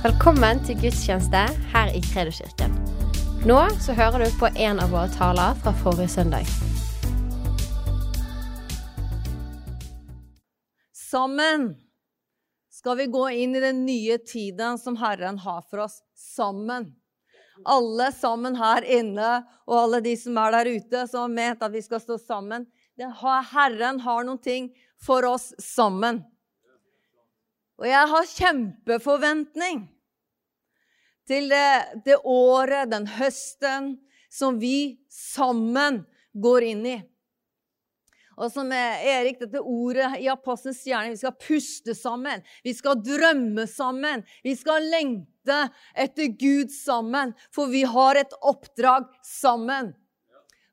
Velkommen til gudstjeneste her i Kredoskirken. Nå så hører du på en av våre taler fra forrige søndag. Sammen skal vi gå inn i den nye tiden som Herren har for oss. Sammen. Alle sammen her inne og alle de som er der ute, som har ment at vi skal stå sammen. Herren har noen ting for oss sammen. Og jeg har kjempeforventning til det, det, året, den høsten, som vi sammen går inn i. Og som Erik, dette ordet i Apostelens hjerne vi skal puste sammen. Vi skal drømme sammen. Vi skal lengte etter Gud sammen. For vi har et oppdrag sammen.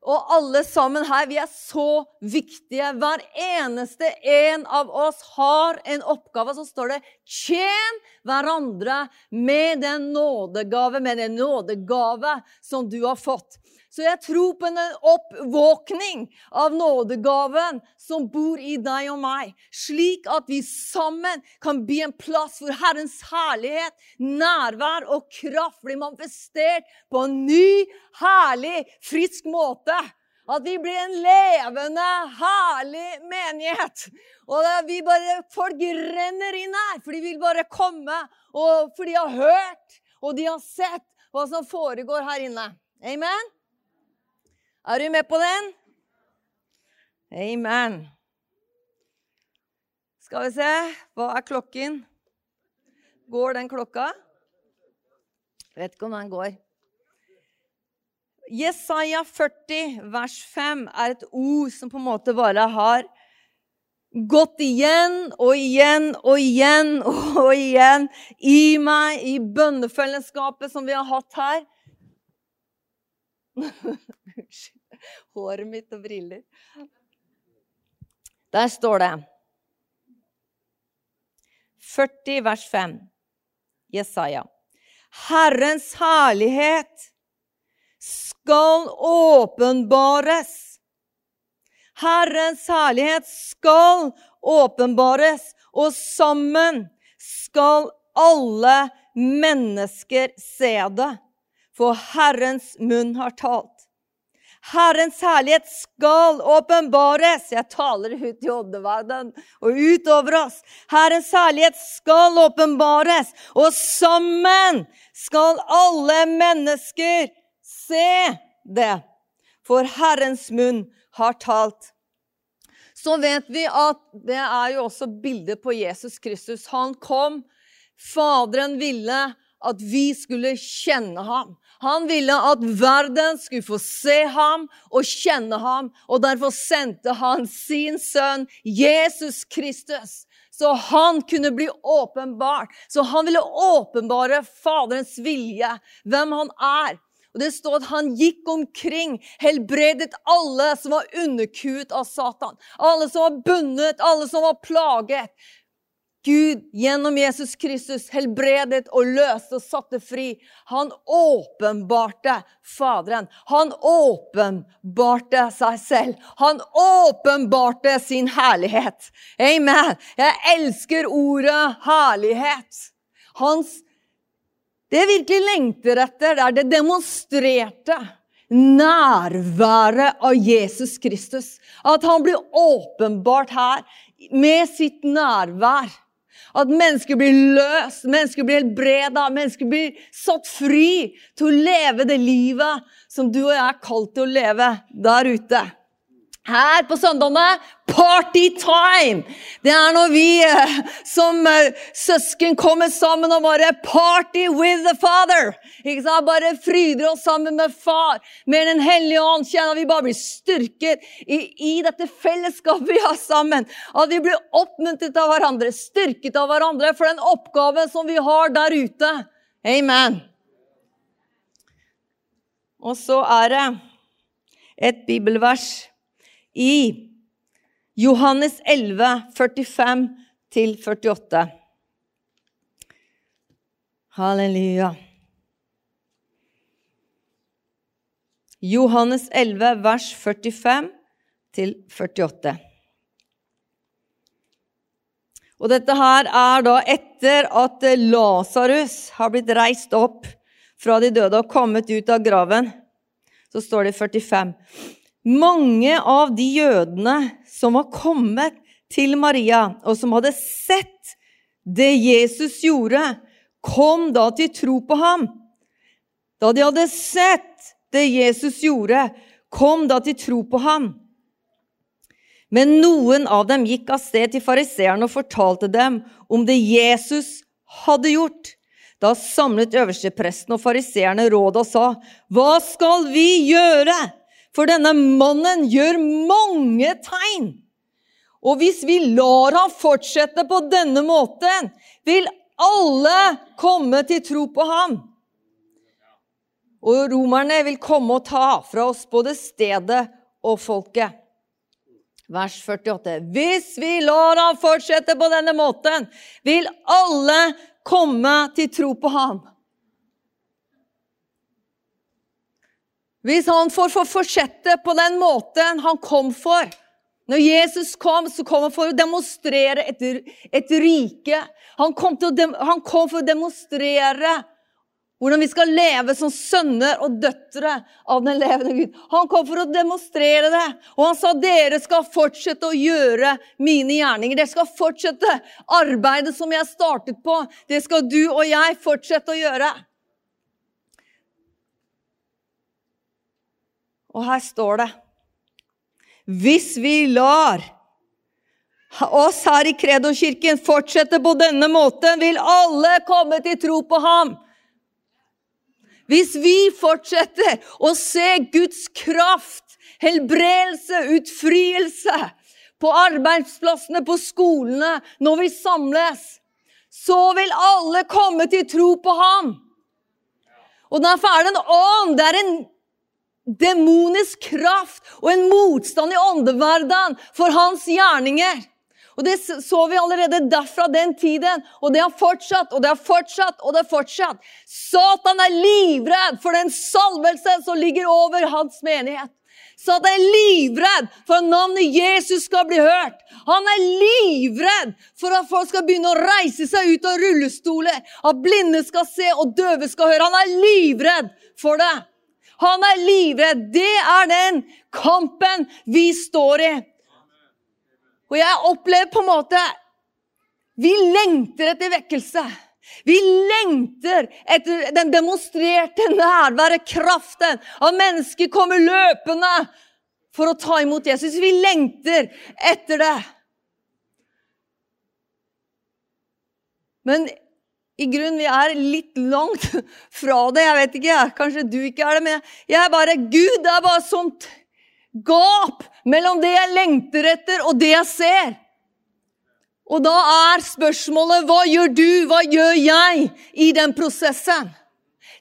Og alle sammen her, vi er så viktige. Hver eneste en av oss har en oppgave. Så står det 'tjen hverandre med den nådegave', med den nådegave som du har fått. Så jeg tror på en oppvåkning av nådegaven som bor i deg og meg, slik at vi sammen kan bli en plass hvor Herrens herlighet, nærvær og kraft blir manifestert på en ny, herlig, frisk måte. At vi blir en levende, herlig menighet. Og vi bare, Folk renner inn her, for de vil bare komme. Og for de har hørt, og de har sett hva som foregår her inne. Amen? Er du med på den? Amen. Skal vi se Hva er klokken? Går den klokka? Vet ikke om den går. Jesaja 40, vers 5, er et ord som på en måte bare har gått igjen og igjen og igjen og igjen i meg, i bønnefellesskapet som vi har hatt her. Unnskyld håret mitt og briller. Der står det 40 vers 5, Jesaja. Herrens herlighet skal åpenbares. Herrens herlighet skal åpenbares, og sammen skal alle mennesker se det. For Herrens munn har talt. Herrens herlighet skal åpenbares. Jeg taler ut i åndeverden og utover oss. Herrens herlighet skal åpenbares, og sammen skal alle mennesker se det. For Herrens munn har talt. Så vet vi at det er jo også bildet på Jesus Kristus. Han kom. Faderen ville at vi skulle kjenne ham. Han ville at verden skulle få se ham og kjenne ham, og derfor sendte han sin sønn Jesus Kristus. Så han kunne bli åpenbart. Så han ville åpenbare Faderens vilje, hvem han er. Og Det står at han gikk omkring, helbredet alle som var underkuet av Satan. Alle som var bundet, alle som var plaget. Gud gjennom Jesus Kristus helbredet og løste og satte fri. Han åpenbarte Faderen. Han åpenbarte seg selv. Han åpenbarte sin herlighet. Amen. Jeg elsker ordet herlighet. Hans Det jeg virkelig lengter etter, er det demonstrerte nærværet av Jesus Kristus. At han blir åpenbart her med sitt nærvær. At mennesker blir løst, mennesker blir helbreda, mennesker blir satt fri til å leve det livet som du og jeg er kalt til å leve der ute. Her på søndagene Party time! Det er når vi eh, som eh, søsken kommer sammen og bare party with the father. Ikke sant? Bare fryder oss sammen med far, med Den hellige ånd. Kjenner vi bare blir styrket i, i, dette fellesskapet vi har sammen. At vi blir oppmuntret av hverandre, styrket av hverandre for den oppgaven som vi har der ute. Amen. Og så er det et bibelvers i Johannes 11, 45-48. Halleluja. Johannes 11, vers 45 48. Og dette her er da etter at Lasarus har blitt reist opp fra de døde og kommet ut av graven. Så står det i 45. Mange av de jødene som var kommet til Maria, og som hadde sett det Jesus gjorde, kom da til tro på ham. Da de hadde sett det Jesus gjorde, kom da til tro på ham. Men noen av dem gikk av sted til fariseerne og fortalte dem om det Jesus hadde gjort. Da samlet øverstepresten og fariseerne råd og sa, Hva skal vi gjøre? For denne mannen gjør mange tegn. Og hvis vi lar ham fortsette på denne måten, vil alle komme til tro på ham. Og romerne vil komme og ta fra oss både stedet og folket. Vers 48. Hvis vi lar ham fortsette på denne måten, vil alle komme til tro på ham. Hvis han får fortsette på den måten han kom for Når Jesus kom, så kom han for å demonstrere et, et rike. Han kom, å, han kom for å demonstrere hvordan vi skal leve som sønner og døtre av den levende Gud. Han kom for å demonstrere det. Og han sa dere skal fortsette å gjøre mine gjerninger. Dere skal fortsette arbeidet som jeg startet på. Det skal du og jeg fortsette å gjøre. Og her står det Hvis vi lar oss her i Kredo-kirken fortsette på denne måten, vil alle komme til tro på ham. Hvis vi fortsetter å se Guds kraft, helbredelse, utfrielse på arbeidsplassene, på skolene, når vi samles, så vil alle komme til tro på ham. Og derfor er det en ånd. Det er en demonisk kraft og en motstand i åndeverdenen for hans gjerninger. Og Det så vi allerede derfra den tiden. Og det har fortsatt og det har fortsatt og det har fortsatt. Satan er livredd for den salvelsen som ligger over hans menighet. Satan er livredd for at navnet Jesus skal bli hørt. Han er livredd for at folk skal begynne å reise seg ut av rullestoler. At blinde skal se og døve skal høre. Han er livredd for det. Han er livredd. Det er den kampen vi står i. Og jeg opplever på en måte Vi lengter etter vekkelse. Vi lengter etter den demonstrerte nærværet, kraften. At mennesker kommer løpende for å ta imot Jesus. Vi lengter etter det. Men i grunnen, vi er litt langt fra det. Jeg vet ikke, kanskje du ikke er det, men jeg er bare Gud, det er bare sånt gap mellom det jeg lengter etter, og det jeg ser. Og da er spørsmålet hva gjør du, hva gjør jeg i den prosessen?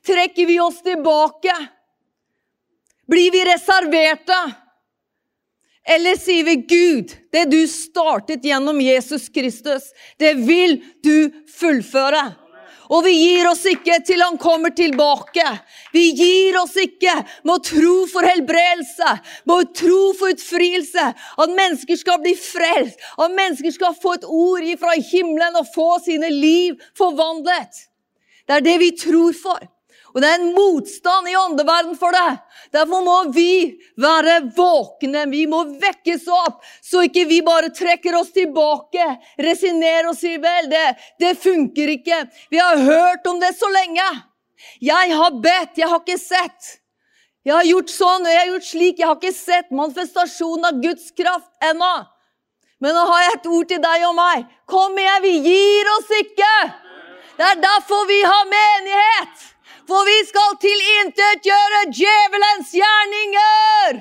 Trekker vi oss tilbake? Blir vi reserverte? Eller sier vi Gud, det du startet gjennom Jesus Kristus, det vil du fullføre? Og vi gir oss ikke til han kommer tilbake. Vi gir oss ikke med å tro for helbredelse, med å tro for utfrielse. At mennesker skal bli frelst, at mennesker skal få et ord fra himmelen og få sine liv forvandlet. Det er det vi tror for. Og det er en motstand i åndeverden for det. Derfor må vi være våkne. Vi må vekkes opp, så ikke vi bare trekker oss tilbake, resignerer og sier vel, det, det funker ikke. Vi har hørt om det så lenge. Jeg har bedt, jeg har ikke sett. Jeg har gjort sånn og jeg har gjort slik. Jeg har ikke sett manifestasjonen av Guds kraft ennå. Men nå har jeg et ord til deg og meg. Kom igjen, vi gir oss ikke! Det er derfor vi har menighet! For vi skal tilintetgjøre djevelens gjerninger!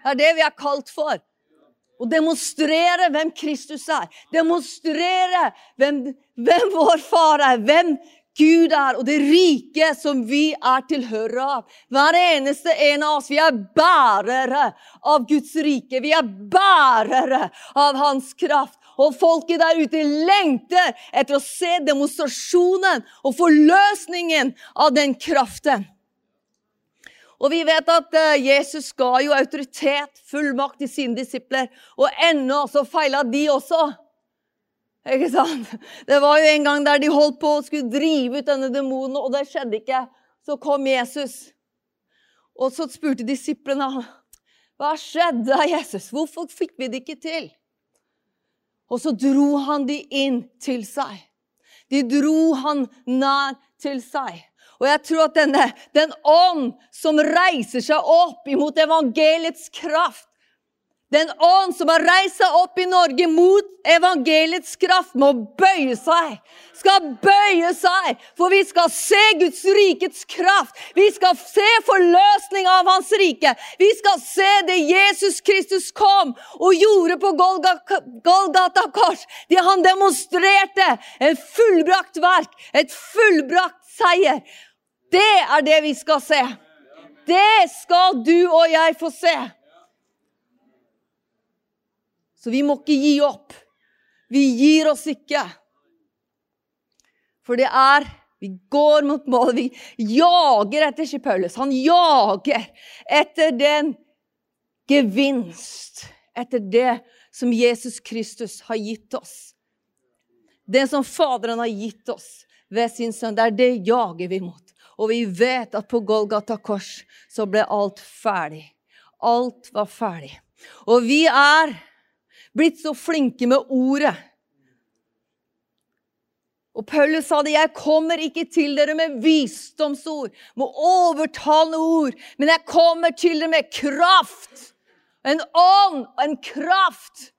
Det er det vi er kalt for. Å demonstrere hvem Kristus er. Demonstrere hvem, hvem vår far er. Hvem Gud er, og det rike som vi er tilhørere av. Hver eneste en av oss. Vi er bærere av Guds rike. Vi er bærere av Hans kraft. Og folket der ute lengter etter å se demonstrasjonen og forløsningen av den kraften. Og vi vet at eh, Jesus ga jo autoritet, fullmakt til sine disipler. Og ennå så feila de også. Ikke sant? Det var jo en gang der de holdt på å skulle drive ut denne demonen, og det skjedde ikke. Så kom Jesus. Og så spurte disiplene hva skjedde, Jesus? Hvorfor fikk vi det ikke til? Og så dro han de inn til seg. De dro han nær til seg. Og jeg tror at denne, den ånd som reiser seg opp imot evangeliets kraft, den ånd som har reist seg opp i Norge mot evangeliets kraft, må bøye seg. Skal bøye seg, for vi skal se Guds rikets kraft. Vi skal se forløsning av Hans rike. Vi skal se det Jesus Kristus kom og gjorde på Golgata kors. Det han demonstrerte. En fullbrakt verk, et fullbrakt seier. Det er det vi skal se. Det skal du og jeg få se. Så vi må ikke gi opp. Vi gir oss ikke. For det er Vi går mot målet. Vi jager etter ikke Paulus. Han jager etter den gevinst. Etter det som Jesus Kristus har gitt oss. Det som Faderen har gitt oss ved sin sønn. Det er det jager vi mot. Og vi vet at på Golgata kors så ble alt ferdig. Alt var ferdig. Og vi er blitt så flinke med ordet. Og Paulus sa det, 'Jeg kommer ikke til dere med visdomsord, med overtalende ord,' 'men jeg kommer til dere med kraft.' En ånd, og en kraft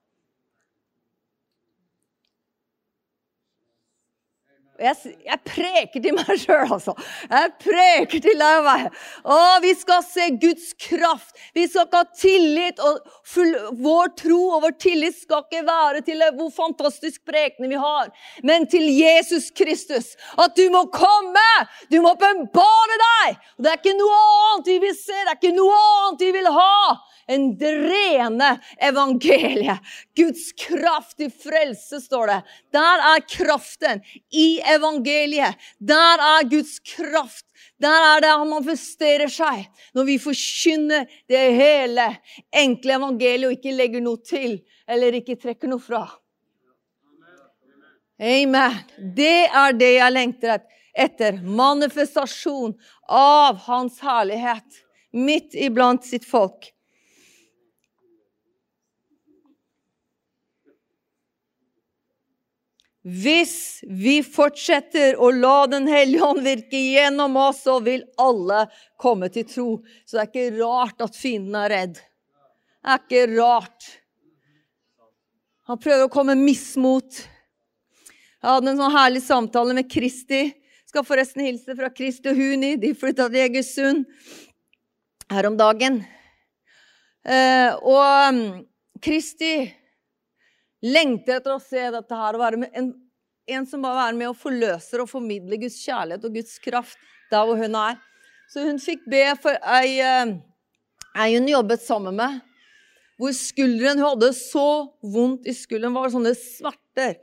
Jeg, jeg, preker til meg sjøl, altså. Jeg preker til deg og meg. Å, vi skal se Guds kraft. Vi skal ikke ha tillit. og full, Vår tro og vår tillit skal ikke være til hvor fantastisk prekende vi har, men til Jesus Kristus. At du må komme! Du må åpenbare deg! Og Det er ikke noe annet vi vil se, det er ikke noe annet vi vil ha enn drene rene evangeliet. Guds kraft i frelse, står det. Der er kraften. I evangeliet. Der er Guds kraft. Der er det han manifesterer seg. Når vi forkynner det hele, enkle evangeliet og ikke legger noe til eller ikke trekker noe fra. Amen. Det er det jeg lengter etter. Manifestasjon av Hans herlighet midt iblant sitt folk. Hvis vi fortsetter å la Den hellige ånd virke gjennom oss, så vil alle komme til tro. Så det er ikke rart at fienden er redd. Det er ikke rart. Han prøver å komme mismot. Jeg hadde en sånn herlig samtale med Kristi. Skal forresten hilse fra Kristi og Huni. De flytta til Egersund her om dagen. Eh, og mm, Kristi lengter etter å se dette her og være med en, en som bare er med og forløser og formidler Guds kjærlighet og Guds kraft der hvor hun er. Så hun fikk be for ei, eh, ei hun jobbet sammen med, hvor skulderen Hun hadde så vondt i skulderen. Var sånne smerter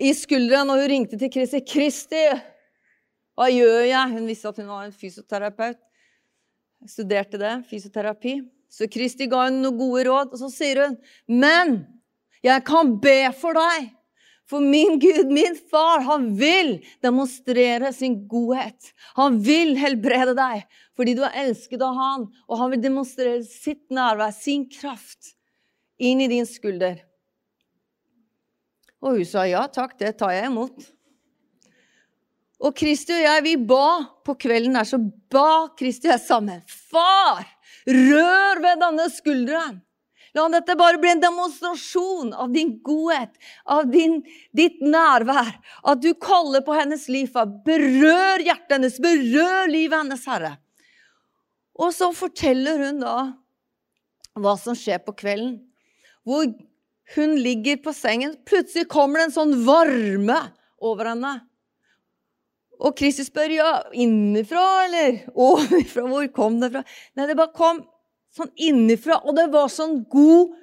i skulderen. Og hun ringte til Kristi. 'Kristi, hva gjør jeg?' Hun visste at hun var en fysioterapeut. Studerte det, fysioterapi. Så Kristi ga henne noen gode råd, og så sier hun, 'Men jeg kan be for deg. For min Gud, min far, han vil demonstrere sin godhet. Han vil helbrede deg fordi du er elsket av han, og han vil demonstrere sitt nærvær, sin kraft, inn i din skulder. Og hun sa ja takk, det tar jeg imot. Og Kristi og jeg, vi ba på kvelden der, så ba Kristi og jeg sammen. Far, rør ved denne skulderen. La dette bare bli en demonstrasjon av din godhet, av din, ditt nærvær. At du kaller på hennes liv. Berør hjertet hennes, berør livet hennes, Herre. Og så forteller hun da hva som skjer på kvelden. Hvor hun ligger på sengen. Plutselig kommer det en sånn varme over henne. Og Kristi spør ja, innenfra eller ovenfra. Hvor kom det fra? Nei, det bare kom sånn innifra. Og det var sånn god,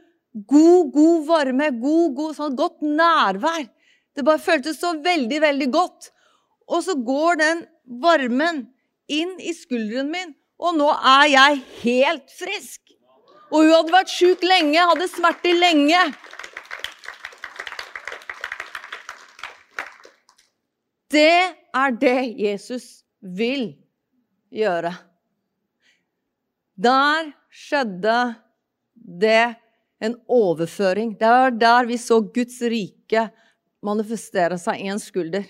god, god varme. God, god, sånn godt nærvær. Det bare føltes så veldig, veldig godt. Og så går den varmen inn i skulderen min, og nå er jeg helt frisk. Og hun hadde vært sjuk lenge, hadde smerter lenge. Det er det Jesus vil gjøre. Der skjedde det en overføring. Det var der vi så Guds rike manifestere seg i en skulder.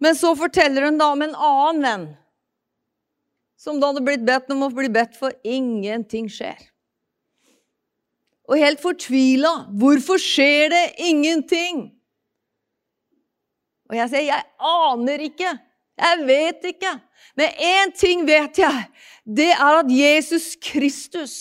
Men så forteller hun da om en annen venn som da hadde blitt bedt om å bli bedt for. Ingenting skjer. Og helt fortvila. Hvorfor skjer det ingenting? Og jeg sier, jeg aner ikke. Jeg vet ikke. Men én ting vet jeg. Det er at Jesus Kristus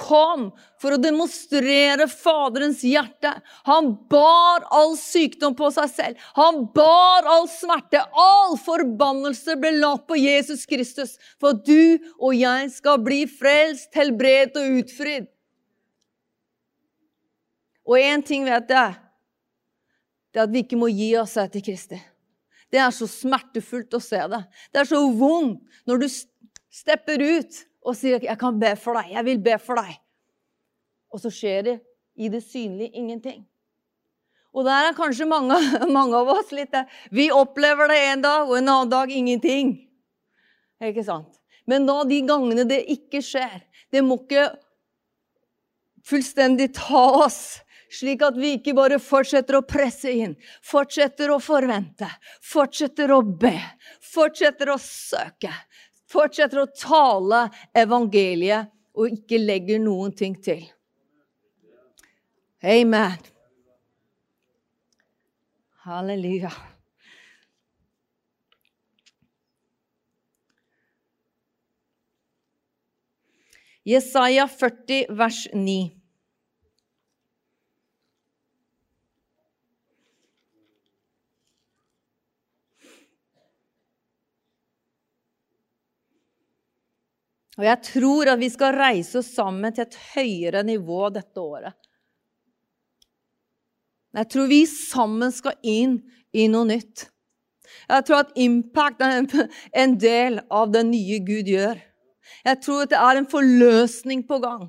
kom for å demonstrere Faderens hjerte. Han bar all sykdom på seg selv. Han bar all smerte. All forbannelse ble lagt på Jesus Kristus for at du og jeg skal bli frelst, helbredet og utfridd. Og én ting vet jeg. Det er at vi ikke må gi oss etter Kristi. Det er så smertefullt å se det. Det er så vondt når du stepper ut og sier 'Jeg kan be for deg. Jeg vil be for deg.' Og så skjer det i det synlige ingenting. Og der er kanskje mange, mange av oss litt Vi opplever det en dag, og en annen dag ingenting. Ikke sant? Men da de gangene det ikke skjer, det må ikke fullstendig ta oss. Slik at vi ikke bare fortsetter å presse inn, fortsetter å forvente, fortsetter å be, fortsetter å søke, fortsetter å tale evangeliet og ikke legger noen ting til. Amen. Halleluja. Jesaja 40, vers 9. Og jeg tror at vi skal reise oss sammen til et høyere nivå dette året. Jeg tror vi sammen skal inn i noe nytt. Jeg tror at impact er en del av det nye Gud gjør. Jeg tror at det er en forløsning på gang.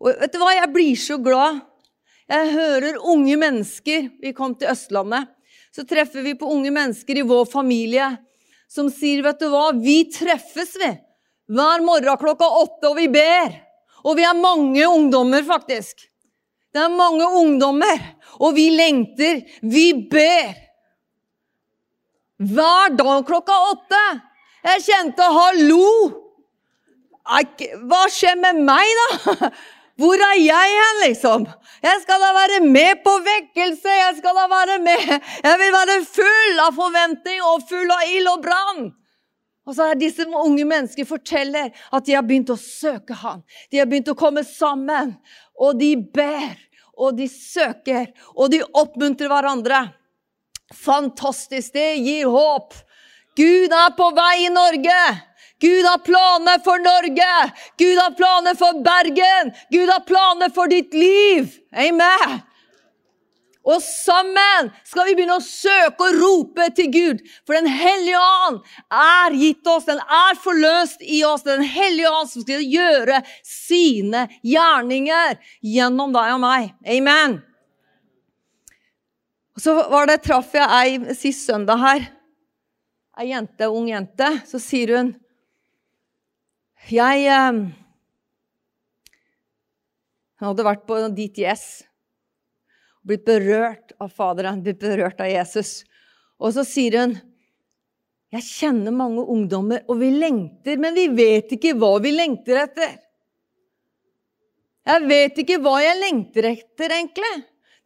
Og vet du hva? Jeg blir så glad. Jeg hører unge mennesker Vi kom til Østlandet. Så treffer vi på unge mennesker i vår familie som sier, 'Vet du hva? Vi treffes, vi. Hver morgen klokka åtte, og vi ber.' Og vi er mange ungdommer, faktisk. Det er mange ungdommer, og vi lengter. Vi ber. Hver dag klokka åtte. Jeg kjente 'hallo'. Hva skjer med meg, da? Hvor er jeg hen, liksom? Jeg skal da være med på vekkelse. Jeg skal da være med. Jeg vil være full av forventning og full av ild og brann. Og så er disse unge mennesker forteller at de har begynt å søke ham. De har begynt å komme sammen, og de ber, og de søker, og de oppmuntrer hverandre. Fantastisk! Det gir håp. Gud er på vei i Norge. Gud har planer for Norge. Gud har planer for Bergen. Gud har planer for ditt liv. Amen. Og sammen skal vi begynne å søke og rope til Gud. For Den hellige ånd er gitt oss, den er forløst i oss. Den hellige ånd som skal gjøre sine gjerninger gjennom deg og meg. Amen. Og Så var det, traff jeg ei sist søndag her. Ei jente, ung jente. Så sier hun Jeg eh, hadde vært på DTS blitt berørt av Faderen, blitt berørt av Jesus. Og så sier hun jeg kjenner mange ungdommer, og vi lengter, men vi vet ikke hva vi lengter etter. Jeg vet ikke hva jeg lengter etter, egentlig.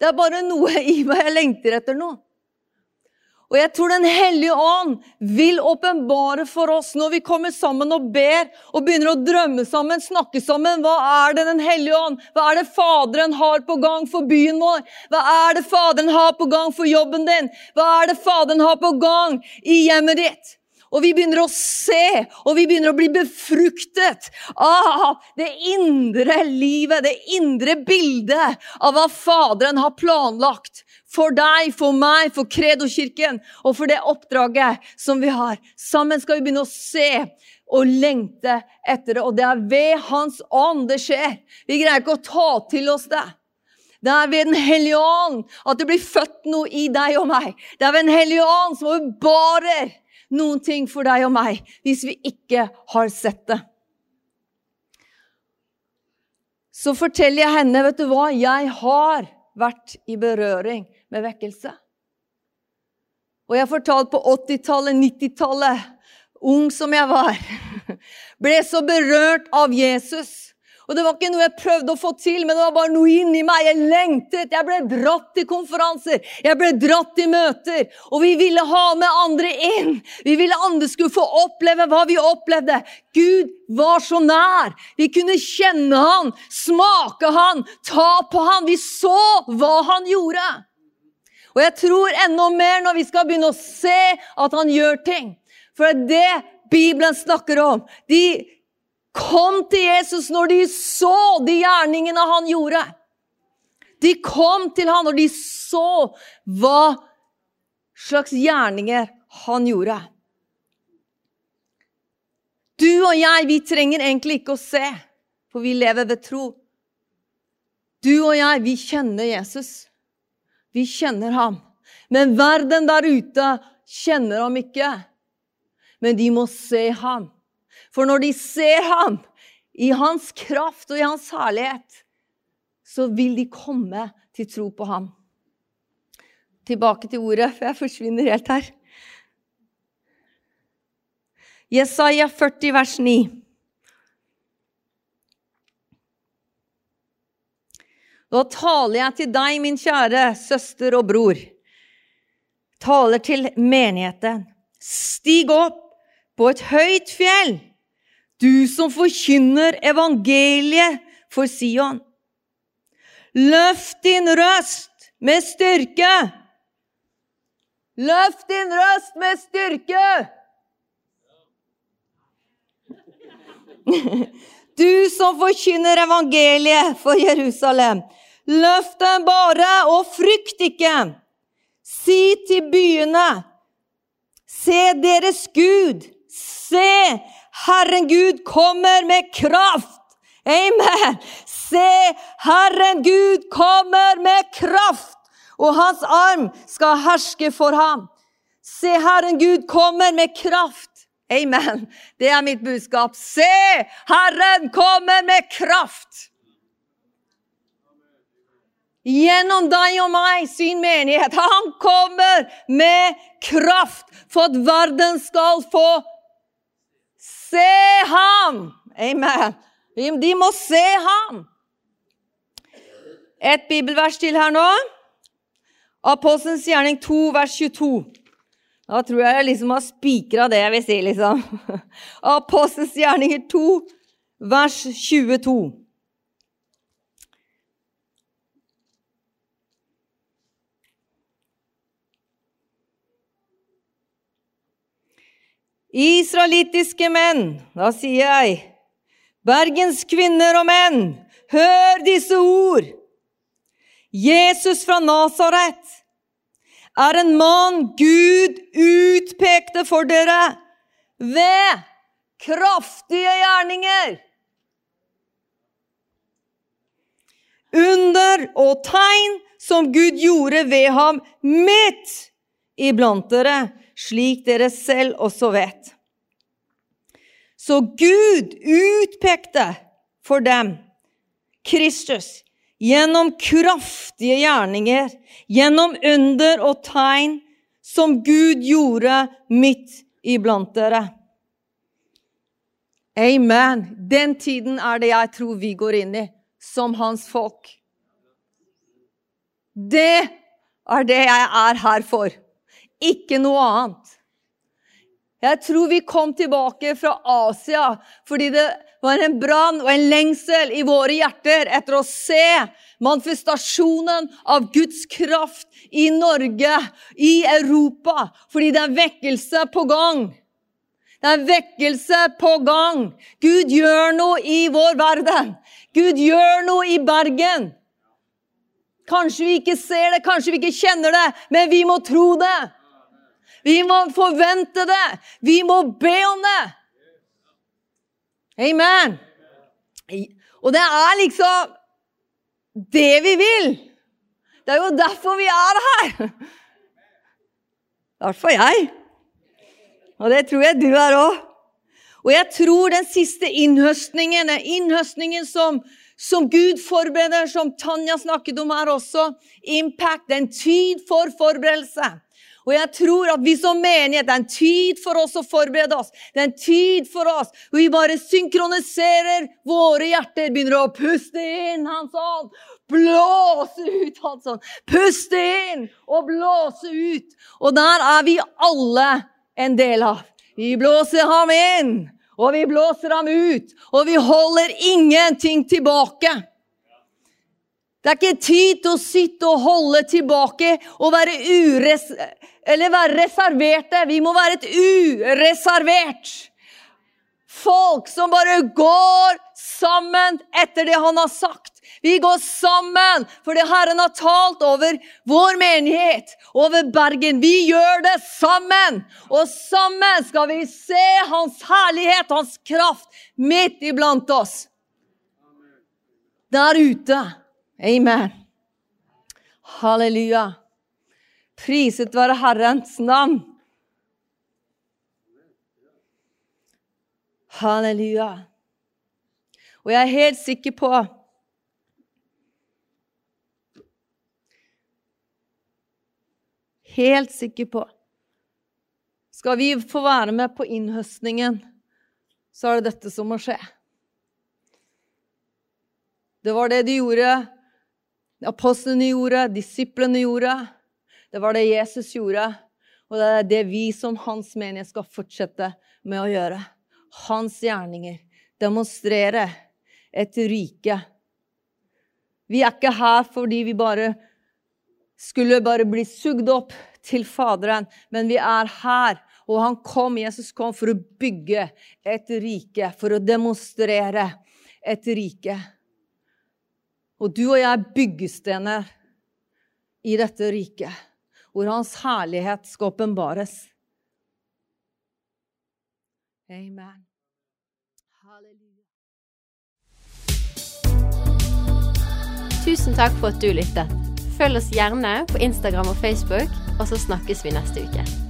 Det er bare noe i meg jeg lengter etter nå. Og jeg tror Den hellige ånd vil åpenbare for oss når vi kommer sammen og ber og begynner å drømme sammen, snakke sammen. Hva er det Den hellige ånd? Hva er det Faderen har på gang for byen vår? Hva er det Faderen har på gang for jobben din? Hva er det Faderen har på gang i hjemmet ditt? Og vi begynner å se, og vi begynner å bli befruktet av det indre livet, det indre bildet av hva Faderen har planlagt for deg, for meg, for Kredo-kirken og for det oppdraget som vi har. Sammen skal vi begynne å se og lengte etter det, og det er ved Hans ånd det skjer. Vi greier ikke å ta til oss det. Det er ved Den hellige ånd at det blir født noe i deg og meg. Det er ved Den hellige ånd som åpenbarer noen ting for deg og meg, hvis vi ikke har sett det. Så forteller jeg henne, vet du hva, jeg har vært i berøring med vekkelse. Og jeg fortalte på 80-tallet, 90-tallet, ung som jeg var, ble så berørt av Jesus og det var ikke noe jeg prøvde å få til, men det var bare noe inni meg. Jeg lengtet. Jeg ble dratt til konferanser. Jeg ble dratt til møter. Og vi ville ha med andre inn. Vi ville andre skulle få oppleve hva vi opplevde. Gud var så nær. Vi kunne kjenne han, smake han, ta på han. Vi så hva han gjorde. Og jeg tror enda mer når vi skal begynne å se at han gjør ting. For det er det Bibelen snakker om. De kom til Jesus når de så de gjerningene han gjorde. De kom til han når de så hva slags gjerninger han gjorde. Du og jeg, vi trenger egentlig ikke å se, for vi lever ved tro. Du og jeg, vi kjenner Jesus. Vi kjenner ham. Men verden der ute kjenner ham ikke. Men de må se ham. For når de ser ham i hans kraft og i hans herlighet, så vil de komme til tro på ham. Tilbake til ordet, for jeg forsvinner helt her. Jesaja 40, vers 9. Da taler jeg til deg, min kjære søster og bror. Taler til menigheten. Stig opp på et høyt fjell du som forkynner evangeliet for Sion. Løft din røst med styrke. Løft din røst med styrke. Du som forkynner evangeliet for Jerusalem. Løft den bare, og frykt ikke. Si til byene, se deres Gud. Se, Herren Gud kommer med kraft. Amen. Se, Herren Gud kommer med kraft, og hans arm skal herske for ham. Se, Herren Gud kommer med kraft. Amen. Det er mitt budskap. Se, Herren kommer med kraft. Gjennom deg og meg, sin menighet. Han kommer med kraft for at verden skal få se ham! Amen. De må se ham. Et bibelvers til her nå. Apostelens gjerning 2, vers 22. Da tror jeg jeg liksom har spikra det jeg vil si, liksom. Apostelens gjerninger 2, vers 22. Israelittiske menn, da sier jeg, Bergens kvinner og menn, hør disse ord! Jesus fra Nasaret er en mann Gud utpekte for dere ved kraftige gjerninger. Under og tegn som Gud gjorde ved ham midt iblant dere, slik dere selv også vet. Så Gud utpekte for dem Kristus gjennom kraftige gjerninger, gjennom under og tegn som Gud gjorde midt iblant dere. Amen. Den tiden er det jeg tror vi går inn i som hans folk. Det er det jeg er her for ikke noe annet. Jeg tror vi kom tilbake fra Asia fordi det var en brann og en lengsel i våre hjerter etter å se manifestasjonen av Guds kraft i Norge, i Europa, fordi det er vekkelse på gang. Det er vekkelse på gang. Gud gjør noe i vår verden. Gud gjør noe i Bergen. Kanskje vi ikke ser det, kanskje vi ikke kjenner det, men vi må tro det. Vi må forvente det. Vi må be om det. Amen. Og det er liksom det vi vil. Det er jo derfor vi er her! I hvert fall jeg. Og det tror jeg du er òg. Og jeg tror den siste innhøstningen den innhøstningen som, som Gud forbereder, som Tanja snakket om her også. Impact. En tid for forberedelse. Og jeg tror at vi som menighet, det er en tid for oss å forberede oss. Det er en tid for oss hvor vi bare synkroniserer våre hjerter. Begynner å puste inn Hans ånd. Blåse ut Hans ånd. Puste inn og blåse ut. Og der er vi alle en del av. Vi blåser ham inn, og vi blåser ham ut. Og vi holder ingenting tilbake. Det er ikke tid til å sitte og holde tilbake og være, ures være reserverte. Vi må være et ureservert folk som bare går sammen etter det han har sagt. Vi går sammen fordi Herren har talt over vår menighet, over Bergen. Vi gjør det sammen. Og sammen skal vi se Hans herlighet, Hans kraft, midt iblant oss. Der ute. Amen. Halleluja. Priset være Herrens navn. Halleluja. Og jeg er helt sikker på Helt sikker på Skal vi få være med på innhøstningen, så er det dette som må skje. Det var det de gjorde, apostlene gjorde, disiplene gjorde. Det var det Jesus gjorde, og det er det vi som hans menighet skal fortsette med å gjøre. Hans gjerninger. Demonstrere et rike. Vi er ikke her fordi vi bare skulle bare bli sugd opp til Faderen, men vi er her. Og han kom, Jesus kom for å bygge et rike, for å demonstrere et rike. Og du og jeg er byggestener i dette riket, hvor hans herlighet skal åpenbares. Amen. Halleluja. Tusen takk for at du lyttet. Følg oss gjerne på Instagram og Facebook, og så snakkes vi neste uke.